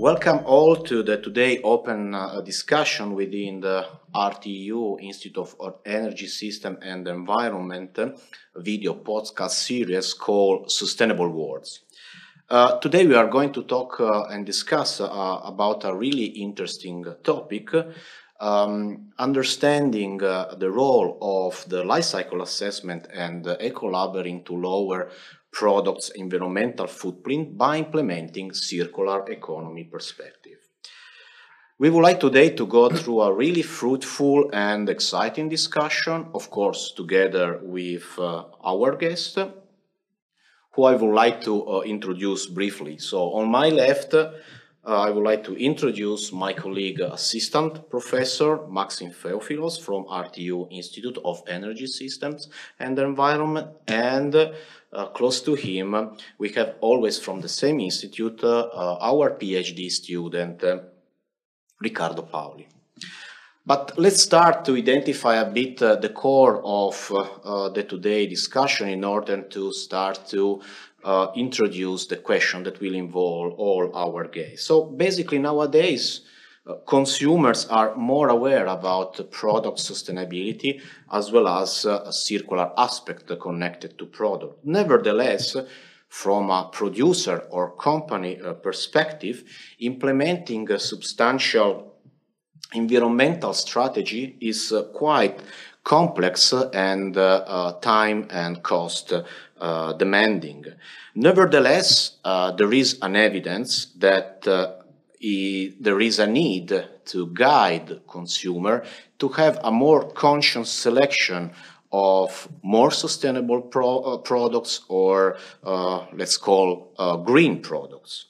Welcome all to the today open uh, discussion within the RTU Institute of Energy System and Environment video podcast series called Sustainable Worlds. Uh, today we are going to talk uh, and discuss uh, about a really interesting topic, um, understanding uh, the role of the life cycle assessment and eco-labeling to lower products' environmental footprint by implementing circular economy perspective. We would like today to go through a really fruitful and exciting discussion, of course, together with uh, our guest, who I would like to uh, introduce briefly. So on my left, uh, I would like to introduce my colleague, Assistant Professor Maxim Feofilovs from RTU Institute of Energy Systems and Environment, and uh, close to him, we have always from the same institute uh, our PhD student, uh, Riccardo Paoli. But let's start to identify a bit uh, the core of uh, the today discussion in order to start to uh, introduce the question that will involve all our guests. So basically nowadays, uh, consumers are more aware about product sustainability as well as uh, a circular aspect connected to product. Nevertheless, from a producer or company uh, perspective, implementing a substantial environmental strategy is uh, quite complex and uh, time and cost uh, demanding. Nevertheless, uh, there is an evidence that uh, there is a need to guide consumer to have a more conscious selection of more sustainable pro uh, products or let's call green products.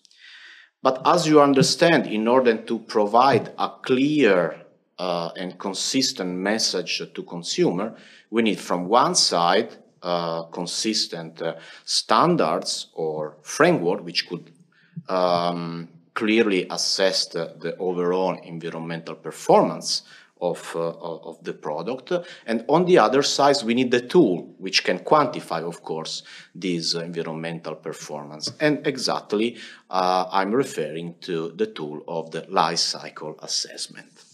But as you understand, in order to provide a clear uh, and consistent message to consumer, we need from one side uh, consistent uh, standards or framework which could um, clearly assess the, the, overall environmental performance of, uh, of the product. And on the other side, we need the tool which can quantify, of course, this environmental performance. And exactly, uh, I'm referring to the tool of the life cycle assessment.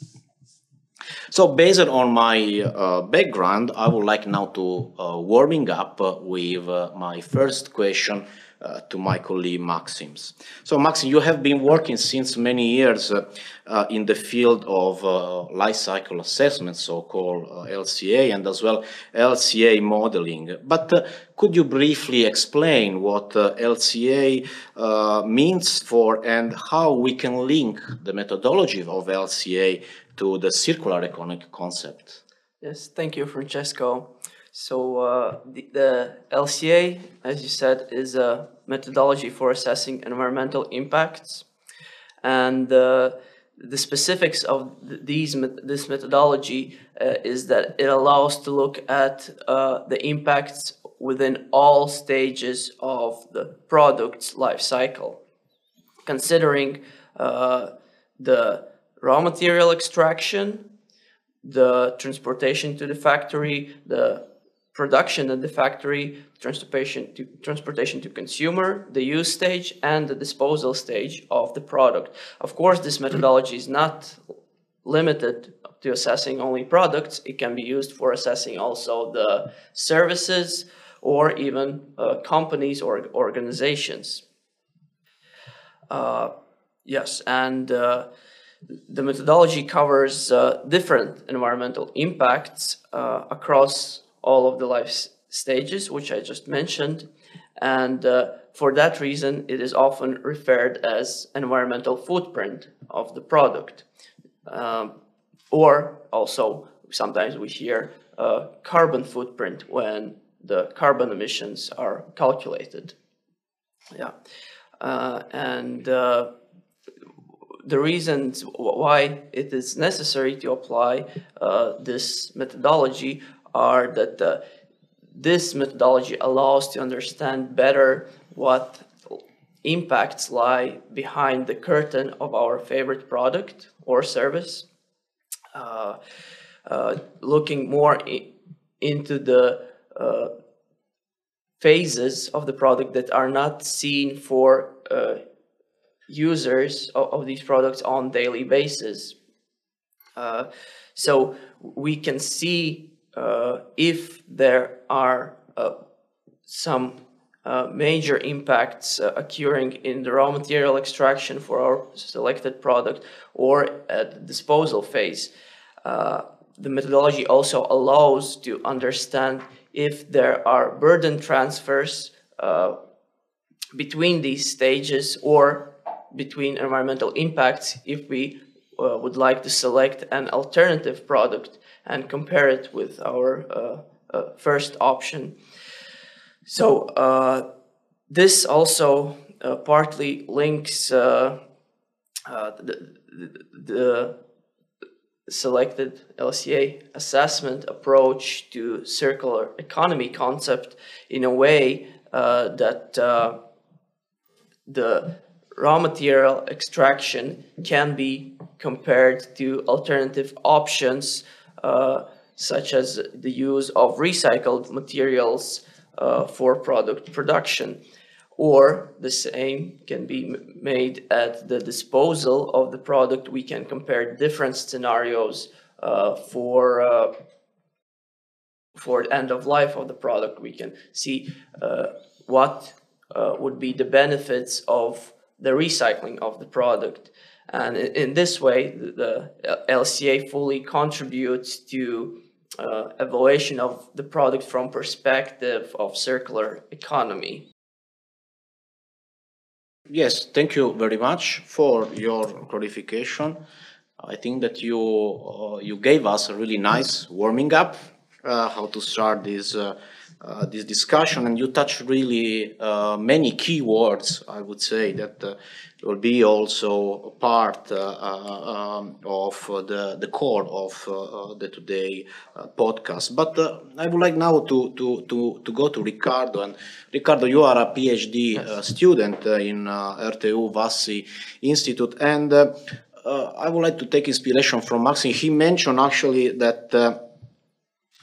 So based on my uh, background, I would like now to uh, warming up with uh, my first question uh, to my colleague Maxims. So Maxim, you have been working since many years uh, uh, in the field of life cycle assessment, so-called LCA, and as well LCA modeling. But could you briefly explain what LCA means for and how we can link the methodology of LCA to the circular economic concept. Yes, thank you, Francesco. So uh, the, the, LCA, as you said, is a methodology for assessing environmental impacts. And uh, the specifics of these this methodology uh, is that it allows to look at uh, the impacts within all stages of the product's life cycle, considering uh, the raw material extraction, the transportation to the factory, the production at the factory, transportation to, transportation to consumer, the use stage, and the disposal stage of the product. Of course, this methodology is not limited to assessing only products. It can be used for assessing also the services or even uh, companies or organizations. Uh, yes, and uh, the methodology covers uh, different environmental impacts uh, across all of the life stages, which I just mentioned. And uh, for that reason, it is often referred as environmental footprint of the product. Um, or also, sometimes we hear carbon footprint when the carbon emissions are calculated. Yeah. Uh, and uh, the reasons why it is necessary to apply uh, this methodology are that uh, this methodology allows to understand better what impacts lie behind the curtain of our favorite product or service, uh, uh looking more into the uh, phases of the product that are not seen for uh, users of, of, these products on daily basis. Uh, so we can see uh, if there are uh, some uh, major impacts uh, occurring in the raw material extraction for our selected product or at the disposal phase. The methodology also allows to understand if there are burden transfers between these stages or between environmental impacts if we uh, would like to select an alternative product and compare it with our uh, uh first option. So uh, this also partly links the, the, the selected LCA assessment approach to circular economy concept in a way uh, that uh, the raw material extraction can be compared to alternative options uh, such as the use of recycled materials uh, for product production or the same can be made at the disposal of the product. We can compare different scenarios uh, for uh, for end of life of the product. We can see uh, what uh, would be the benefits of the recycling of the product. And in this way, the LCA fully contributes to uh, evaluation of the product from perspective of circular economy. Yes, thank you very much for your clarification. I think that you uh, you gave us a really nice warming up uh, how to start this uh, uh this discussion, and you touched really uh, many key words. I would say that uh, will be also part uh, uh, um, of the, the core of uh, the today podcast. But I would like now to, to, to, to go to Ricardo. And Ricardo, you are a PhD yes. student in RTU Vassi Institute. And I would like to take inspiration from Maxim. He mentioned actually that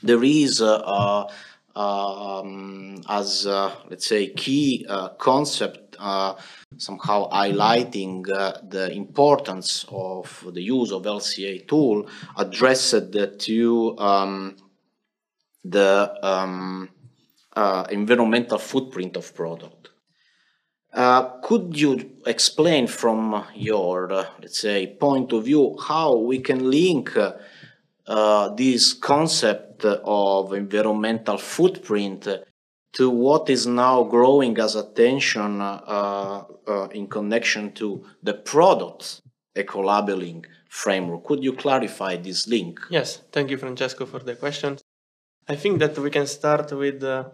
there is uh, um, as uh, let's say key uh, concept uh, somehow highlighting uh, the importance of the use of LCA tool addressed to um, the um, uh, environmental footprint of product. Uh, could you explain from your, let's say, point of view how we can link this concept of environmental footprint to what is now growing as attention uh, uh, in connection to the product eco-labeling framework. Could you clarify this link? Yes, thank you, Francesco, for the question. I think that we can start with uh,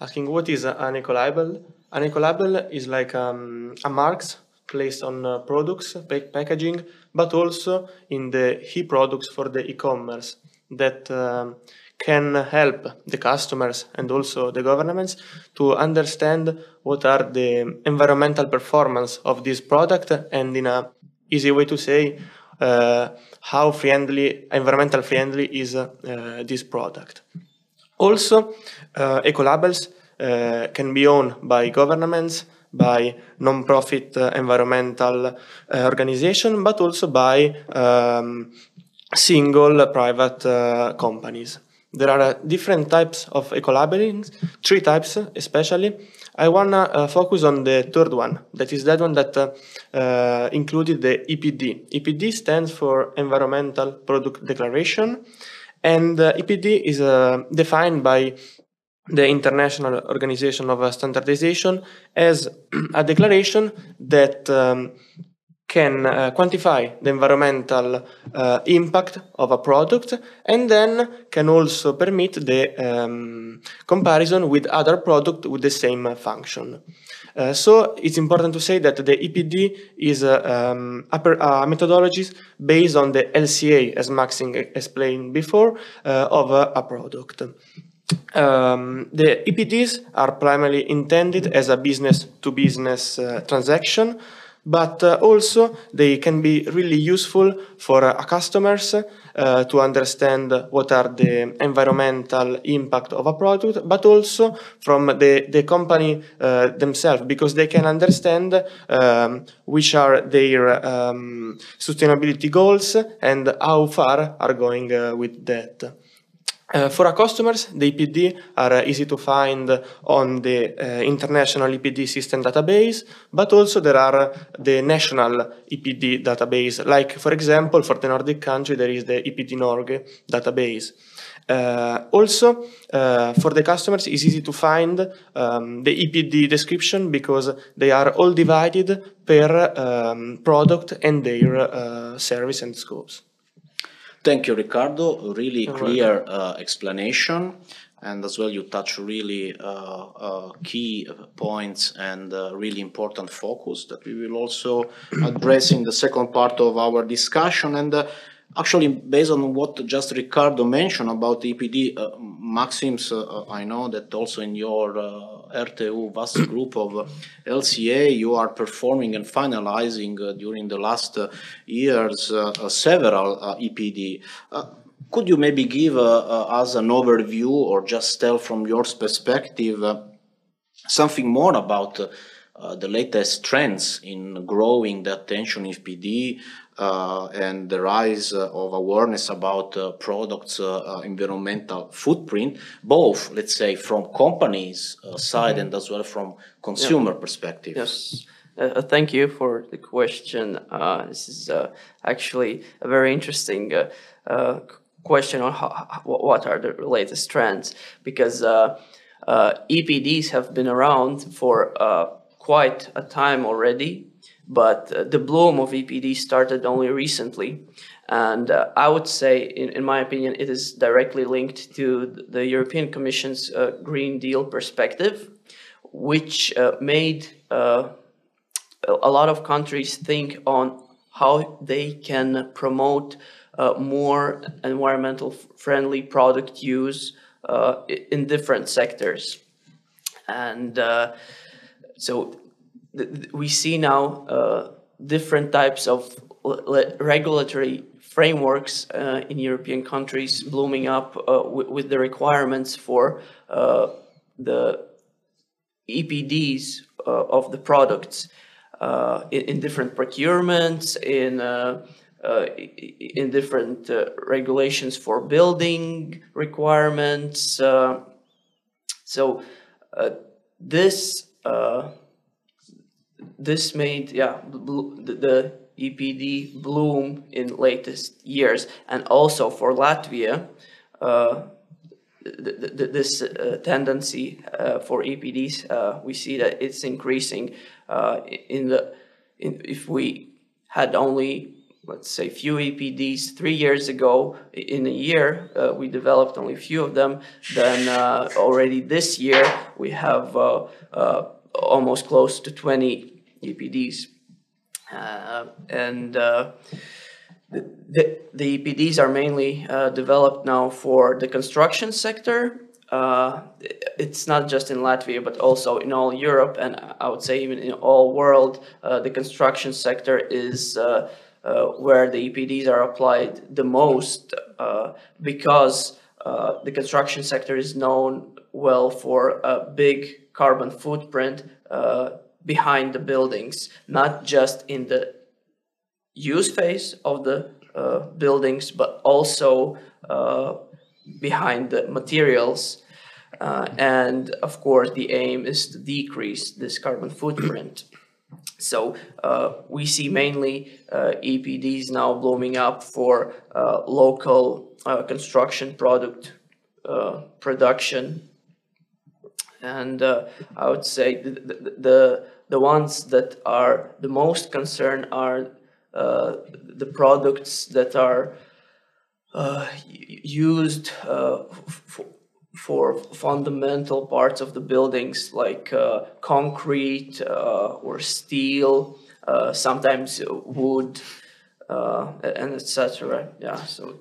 asking what is an eco-label. An eco-label is like um, a marks placed on uh, products, packaging, but also in the e-products for the e-commerce that um, can help the customers and also the governments to understand what are the environmental performance of this product and in a easy way to say uh, how friendly environmental friendly is uh, this product. Also uh, eco labels uh, can be owned by governments by non-profit uh, environmental uh, organization but also by um, single private companies there are uh, different types of eco-labeling, three types especially. I wanna uh, focus on the third one, that is that one that uh, uh included the EPD. EPD stands for Environmental Product Declaration, and uh, EPD is uh, defined by the International Organization of Standardization as a declaration that um, can uh, quantify the environmental uh, impact of a product and then can also permit the um, comparison with other products with the same function. Uh, so it's important to say that the EPD is a, um, a, methodology based on the LCA, as Maxim explained before, uh, of a product. Um, the EPDs are primarily intended as a business-to-business -business, uh, transaction, but uh, also they can be really useful for uh, customers uh, to understand what are the environmental impact of a product, but also from the, the company uh, themselves, because they can understand um, which are their um, sustainability goals and how far are going uh, with that. Uh, for our customers, the EPD are uh, easy to find on the uh, international EPD system database, but also there are the national EPD database. Like, for example, for the Nordic country, there is the EPD Norge database. Also, for the customers, it's easy to find um, the EPD description because they are all divided per um, product and their service and scopes. Thank you, Ricardo. Really clear uh, explanation. And as well, you touch really uh, uh, key points and uh, really important focus that we will also address in the second part of our discussion. And uh, Actually, based on what just Ricardo mentioned about EPD, uh, Maxims, uh, I know that also in your uh, RTU vast group of LCA, you are performing and finalizing uh, during the last uh, years uh, uh, several EPD. could you maybe give us an overview or just tell from your perspective something more about uh, the latest trends in growing the attention in PD uh, and the rise uh, of awareness about uh, products uh, environmental footprint, both, let's say, from companies side and as well from consumer yeah. perspective. Yes. Uh, thank you for the question. Uh, this is uh, actually a very interesting question on how, what are the latest trends because EPDs have been around for quite a time already, but uh, the bloom of EPD started only recently. And uh, I would say, in, in my opinion, it is directly linked to the European Commission's uh, Green Deal perspective, which uh, made uh, a lot of countries think on how they can promote uh, more environmental friendly product use in different sectors. And so we see now uh, different types of regulatory frameworks uh, in European countries blooming up uh, with the requirements for uh, the EPDs uh, of the products uh, in, in, different procurements, in in different regulations for building requirements. so this this made yeah the, the EPD bloom in latest years, and also for Latvia, uh, th th this uh, tendency uh, for EPDs uh, we see that it's increasing. Uh, in the in, if we had only let's say few EPDs three years ago in a year uh, we developed only a few of them then already this year we have almost close to 20 EPDs uh, and uh, the, the, EPDs are mainly developed now for the construction sector. It's not just in Latvia, but also in all Europe, and I would say even in all world, the construction sector is uh, where the EPDs are applied the most uh, because uh, the construction sector is known well for a big carbon footprint behind the buildings, not just in the use phase of the uh, buildings, but also uh, behind the materials. Uh, and of course, the aim is to decrease this carbon footprint. So uh, we see mainly uh, EPDs now blooming up for uh, local construction product production. And uh, I would say the, the, the, the, ones that are the most concerned are the products that are used for for fundamental parts of the buildings like uh, concrete uh, or steel, uh, sometimes wood, uh, and etc. Yeah, so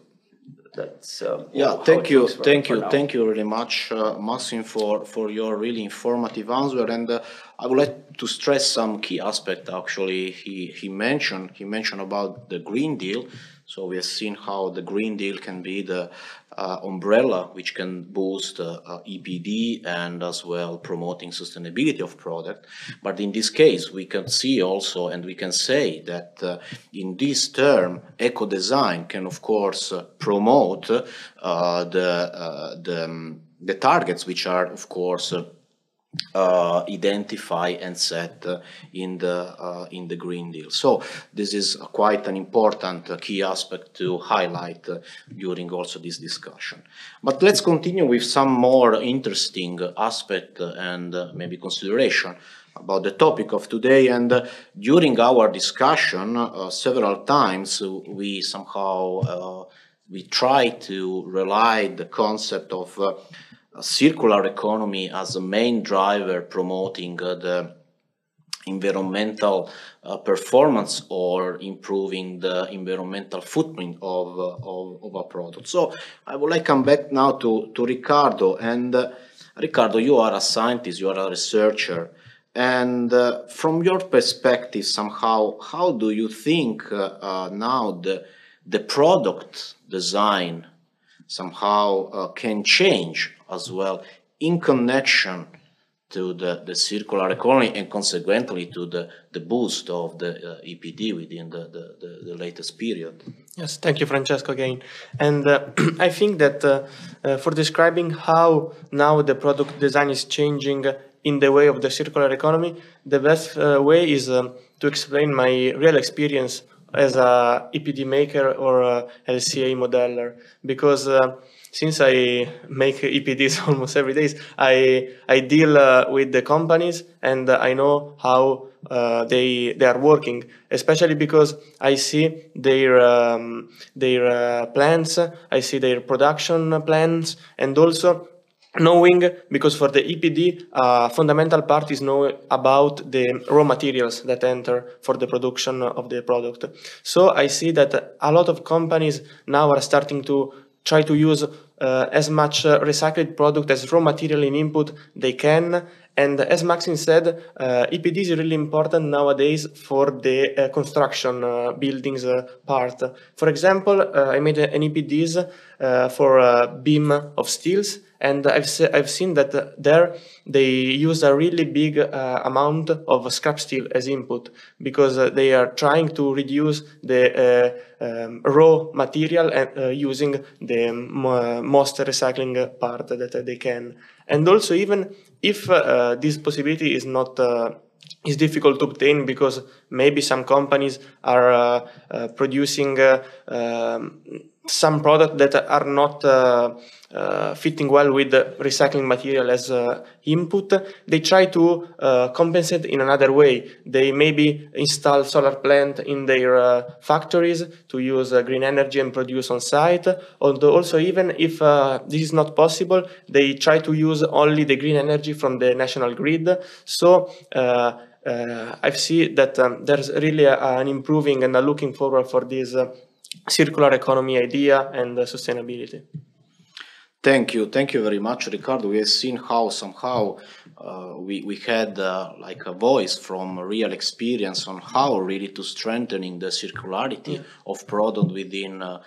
that's uh, yeah. Thank you, for, thank for you, now. thank you very much, uh, Maxim, for for your really informative answer. And uh, I would like to stress some key aspect. Actually, he he mentioned he mentioned about the Green Deal. So we have seen how the Green Deal can be the uh, umbrella which can boost uh, uh, EPD and as well promoting sustainability of product. But in this case, we can see also and we can say that uh, in this term, eco design can of course uh, promote uh, the the, um, the targets which are of course uh, identify and set uh, in the uh, in the Green Deal. So this is quite an important uh, key aspect to highlight uh, during also this discussion. But let's continue with some more interesting aspect and uh, maybe consideration about the topic of today. And during our discussion, several times we somehow we try to rely the concept of a circular economy as a main driver promoting uh, the environmental uh, performance or improving the environmental footprint of, uh, of, of, a product. So I would like to come back now to, to Ricardo. And uh, Ricardo, you are a scientist, you are a researcher. And uh, from your perspective, somehow, how do you think uh, now the, the product design somehow can change as well in connection to the, the circular economy and consequently to the, the boost of the uh, EPD within the, the, the, the, latest period. Yes, thank you, Francesco, again. And uh, I think that uh, uh, for describing how now the product design is changing in the way of the circular economy, the best uh, way is um, to explain my real experience as a EPD maker or a LCA modeler because uh, since I make EPDs almost every day, I I deal uh, with the companies and I know how uh, they they are working. Especially because I see their um, their uh, plans, I see their production plans, and also knowing because for the EPD, uh, fundamental part is know about the raw materials that enter for the production of the product. So I see that a lot of companies now are starting to try to use uh, as much uh, recycled product as raw material in input they can. And as Maxim said, uh, EPD is really important nowadays for the uh, construction uh, buildings uh, part. For example, I made an EPDs for a beam of steels and I've, se I've seen that uh, there they use a really big uh, amount of scrap steel as input because uh, they are trying to reduce the uh, um, raw material and uh, using the um, most recycling part that they can. And also even if uh, this possibility is not is difficult to obtain because maybe some companies are producing um, some products that are not uh, uh, fitting well with recycling material as uh, input, they try to uh, compensate in another way. They maybe install solar plant in their uh, factories to use uh, green energy and produce on site. Although also even if this is not possible, they try to use only the green energy from the national grid. So uh, I see that um, there's really a, an improving and a looking forward for this circular economy idea and sustainability. Thank you, thank you very much, Ricardo. We have seen how somehow uh, we we had uh, like a voice from a real experience on how really to strengthening the circularity yeah. of product within uh,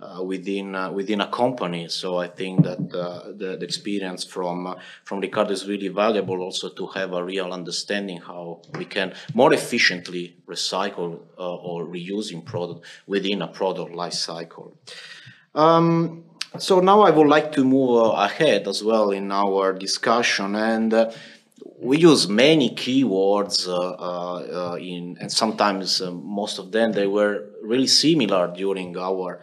uh within uh, within a company. So I think that uh, the, the, experience from from Ricardo is really valuable also to have a real understanding how we can more efficiently recycle or reusing product within a product life cycle. Um, so now I would like to move uh, ahead as well in our discussion, and uh, we use many keywords uh, uh, uh in, and sometimes uh, most of them they were really similar during our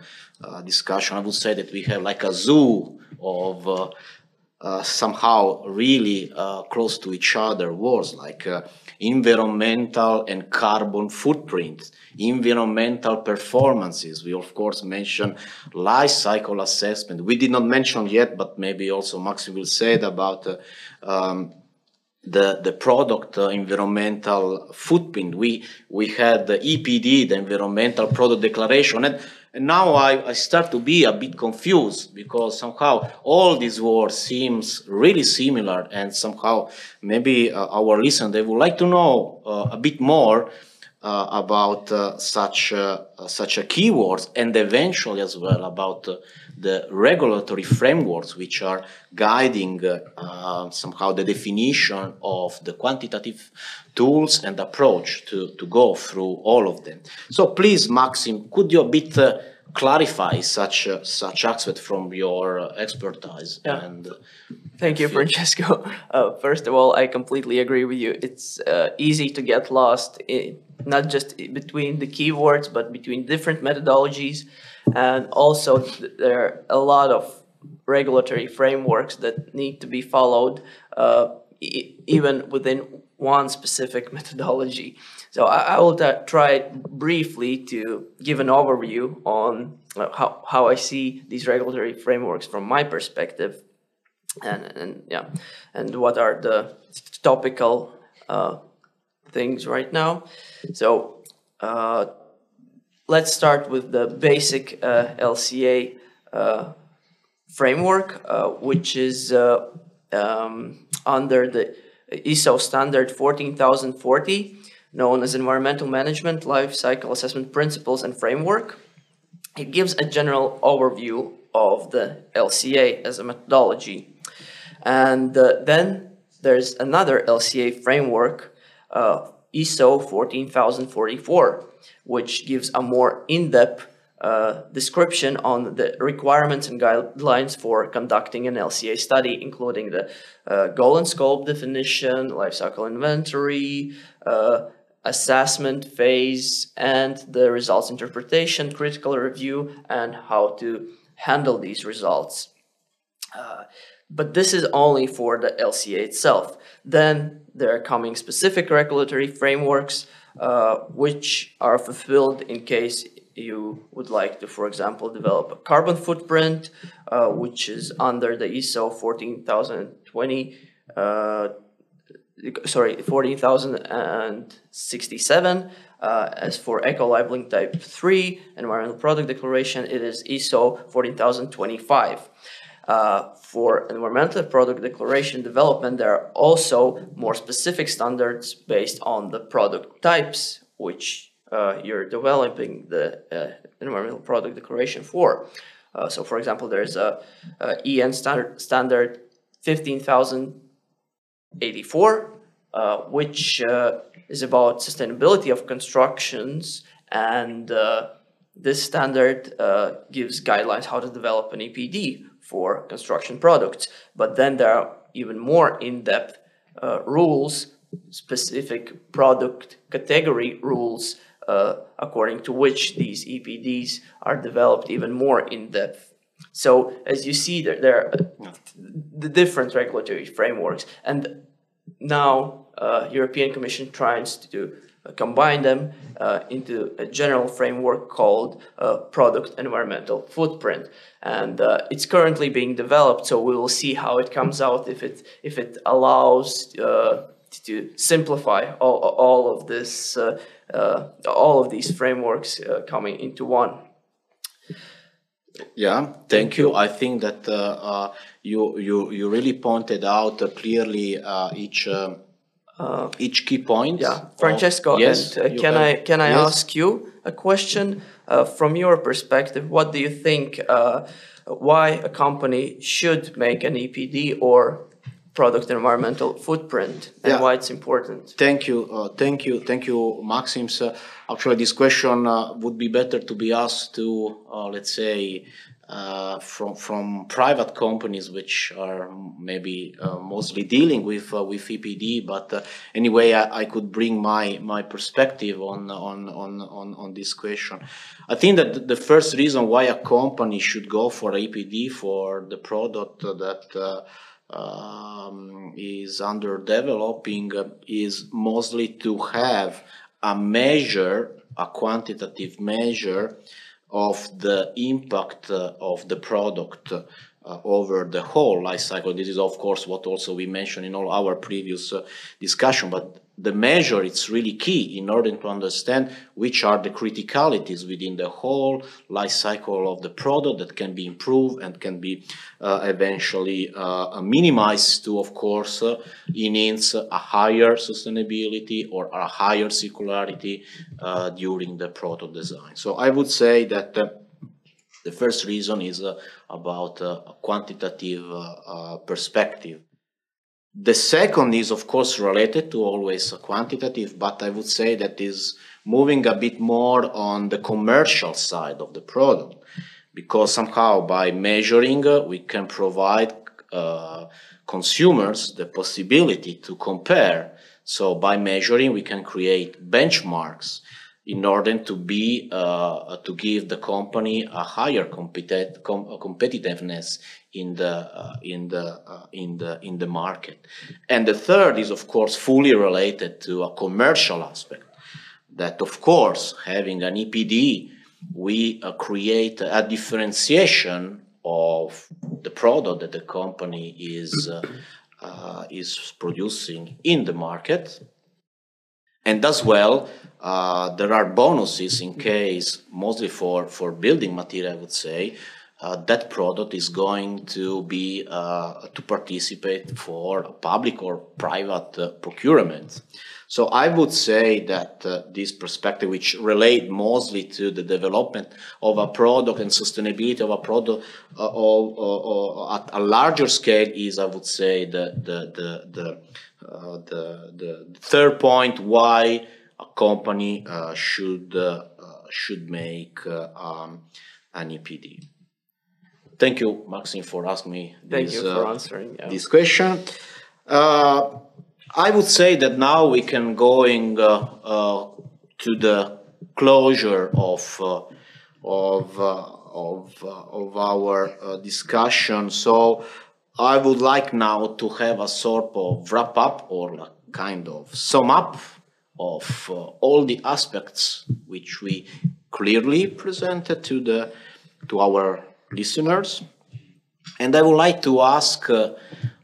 discussion. I would say that we have like a zoo of somehow really close to each other words like environmental and carbon footprint, environmental performances. We of course mentioned life cycle assessment. We did not mention yet, but maybe also Maxim will say about uh, um, the the product uh, environmental footprint. We we had the EPD, the environmental product declaration, and, and now I, I start to be a bit confused because somehow all these words seems really similar, and somehow maybe uh, our listeners they would like to know uh, a bit more. Uh, about uh, such uh, such a keywords and eventually as well about the regulatory frameworks which are guiding uh, somehow the definition of the quantitative tools and approach to, to go through all of them. So please, Maxim, could you a bit uh, clarify such uh, such aspect from your uh, expertise? Yeah. And, Thank you, Francesco. Uh, first of all, I completely agree with you. It's uh, easy to get lost, in, not just between the keywords, but between different methodologies. And also, there are a lot of regulatory frameworks that need to be followed, uh, e even within one specific methodology. So I, I will try briefly to give an overview on uh, how, how I see these regulatory frameworks from my perspective and, and yeah, and what are the topical uh, things right now. So uh, let's start with the basic uh, LCA uh, framework, uh, which is um, under the ISO standard 14040, known as Environmental Management Life Cycle Assessment Principles and Framework. It gives a general overview of the LCA as a methodology. And uh, then there's another LCA framework, uh, ISO 14044, which gives a more in-depth uh, description on the requirements and guidelines for conducting an LCA study, including the uh, goal and scope definition, life cycle inventory, uh, assessment phase, and the results interpretation, critical review, and how to handle these results. Uh, but this is only for the LCA itself. Then there are coming specific regulatory frameworks uh, which are fulfilled in case you would like to, for example, develop a carbon footprint, uh, which is under the ISO 14020, uh, sorry, 14067. Uh, as for eco labeling type 3 environmental product declaration, it is ISO 14025. Uh, for environmental product declaration development, there are also more specific standards based on the product types which uh, you're developing the uh, environmental product declaration for. Uh, so, for example, there's a, a EN standard, standard 15084, uh, which uh, is about sustainability of constructions and this standard gives guidelines how to develop an EPD for construction products. But then there are even more in-depth uh, rules, specific product category rules, uh, according to which these EPDs are developed even more in depth. So as you see, there, there are the different regulatory frameworks, and now uh, European Commission tries to uh, combine them uh, into a general framework called uh, product environmental footprint and uh, it's currently being developed so we will see how it comes out if it if it allows uh, to simplify all, all of this uh, all of these frameworks coming into one yeah, thank you. I think that uh, uh, you you you really pointed out uh, clearly each uh, each key point. Yeah, Francesco. Of, yes, and, uh, can I can I yes. ask you a question uh, from your perspective? What do you think? Uh, why a company should make an EPD or product environmental footprint, and yeah. why it's important? Thank you, uh, thank you, thank you, Maxims. actually, this question uh, would be better to be asked to, let's say, uh, from from private companies which are maybe uh, mostly dealing with uh, with EPD. But uh, anyway, I, I, could bring my my perspective on on on on on this question. I think that the first reason why a company should go for EPD for the product that uh, um, is under developing is mostly to have a measure, a quantitative measure of the impact uh, of the product uh, over the whole life cycle. This is, of course, what also we mentioned in all our previous uh, discussion. But the measure it's really key in order to understand which are the criticalities within the whole life cycle of the product that can be improved and can be uh, eventually uh, minimized to, of course, uh, enhance a higher sustainability or a higher circularity uh, during the product design. So I would say that the first reason is uh, about uh, a quantitative uh, perspective. The second is, of course, related to always quantitative, but I would say that is moving a bit more on the commercial side of the product, because somehow by measuring, uh, we can provide uh, consumers the possibility to compare. So by measuring, we can create benchmarks in order to be uh, to give the company a higher com competitiveness in the uh, in the uh, in the in the market. And the third is of course fully related to a commercial aspect that of course having an EPD we uh, create a differentiation of the product that the company is uh, uh, is producing in the market and as well uh, there are bonuses in case mostly for for building material i would say uh, that product is going to be uh, to participate for public or private uh, procurement. So i would say that uh, this perspective which relate mostly to the development of a product and sustainability of a product uh, at a larger scale is i would say the the the, the uh, the, the third point why a company uh, should uh, should make uh, um, an EPD. Thank you, Maxim, for asking me. Thank this, you for answering yeah. this question. Uh, I would say that now we can going to the closure of of of, of our discussion. So I would like now to have a sort of wrap up or a kind of sum up of uh, all the aspects which we clearly presented to the to our listeners. And I would like to ask uh,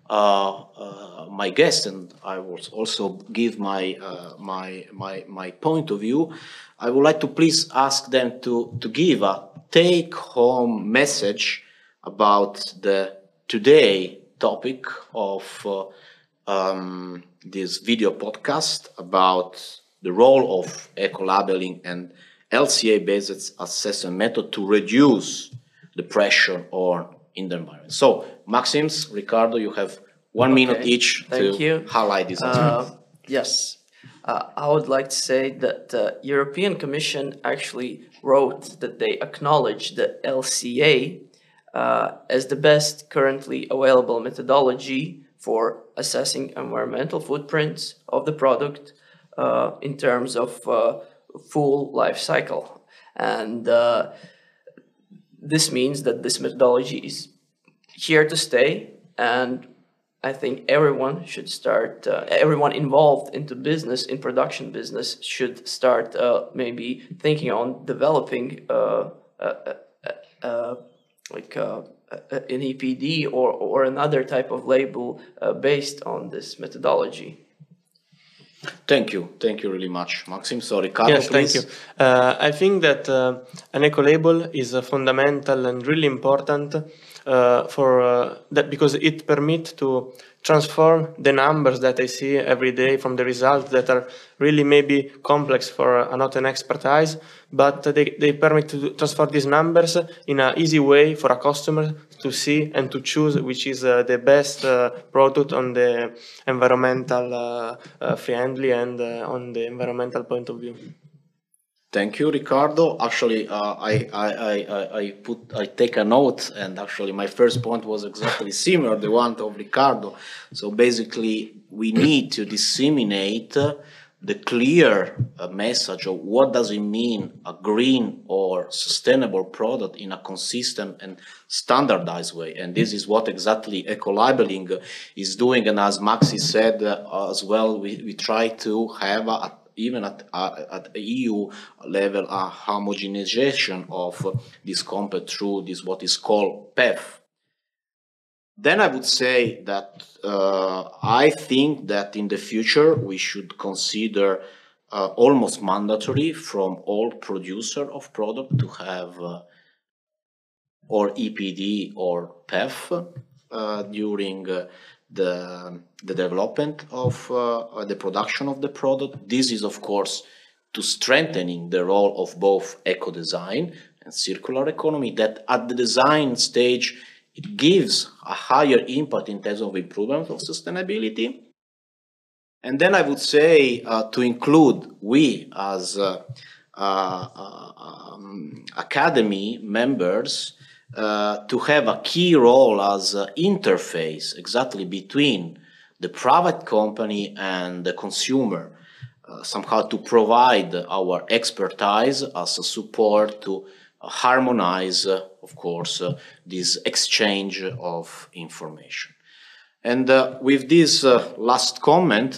uh, uh my guest, and I will also give my uh, my my my point of view. I would like to please ask them to to give a take home message about the today topic of uh, um, this video podcast about the role of eco-labeling and LCA-based assessment method to reduce the pressure on in the environment. So, Maxims, Ricardo, you have one okay. minute each Thank to you. highlight this. Uh, yes, uh, I would like to say that the European Commission actually wrote that they acknowledge the LCA uh, as the best currently available methodology for assessing environmental footprints of the product uh, in terms of uh, full life cycle. And uh, this means that this methodology is here to stay and I think everyone should start, uh, everyone involved into business, in production business, should start uh, maybe thinking on developing uh, like uh, an EPD or, or another type of label uh, based on this methodology. Thank you. Thank you really much. Maxim, sorry. Carlo, yes, please. thank you. Uh, I think that uh, an eco label is fundamental and really important uh, for uh, that because it permits to transform the numbers that I see every day from the results that are really maybe complex for uh, not an expertise, but they, they permit to transform these numbers in an easy way for a customer to see and to choose which is uh, the best uh, product on the environmental uh, uh friendly and uh, on the environmental point of view. Thank you, Ricardo. Actually, uh, I, I, I, I put I take a note, and actually, my first point was exactly similar the one of Ricardo. So basically, we need to disseminate the clear uh, message of what does it mean a green or sustainable product in a consistent and standardized way. And this is what exactly eco-labeling is doing. And as Maxi said uh, as well, we, we try to have a even at, uh, at EU level, a homogenization of this compound through this what is called PEF. then I would say that uh, I think that in the future we should consider uh, almost mandatory from all producer of product to have uh, or EPD or PEF uh, during uh, the, the development of uh, the production of the product. This is, of course, to strengthening the role of both eco design and circular economy that at the design stage it gives a higher impact in terms of improvement of sustainability. And then I would say uh, to include we as uh, uh, um, academy members uh, to have a key role as interface exactly between the private company and the consumer, uh, somehow to provide our expertise as a support to harmonize, uh, of course, uh, this exchange of information. And uh, with this last comment,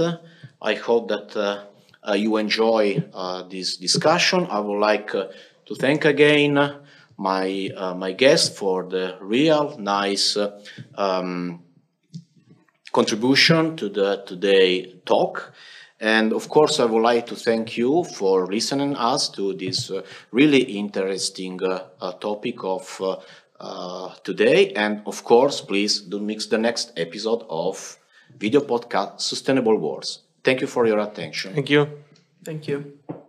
I hope that you enjoy this discussion. I would like to thank again my uh, my guest for the real nice uh, um, contribution to the today talk. And of course, I would like to thank you for listening us to this uh, really interesting uh, uh, topic of uh, uh, today. And of course, please don't mix the next episode of video podcast Sustainable Wars. Thank you for your attention. Thank you. Thank you.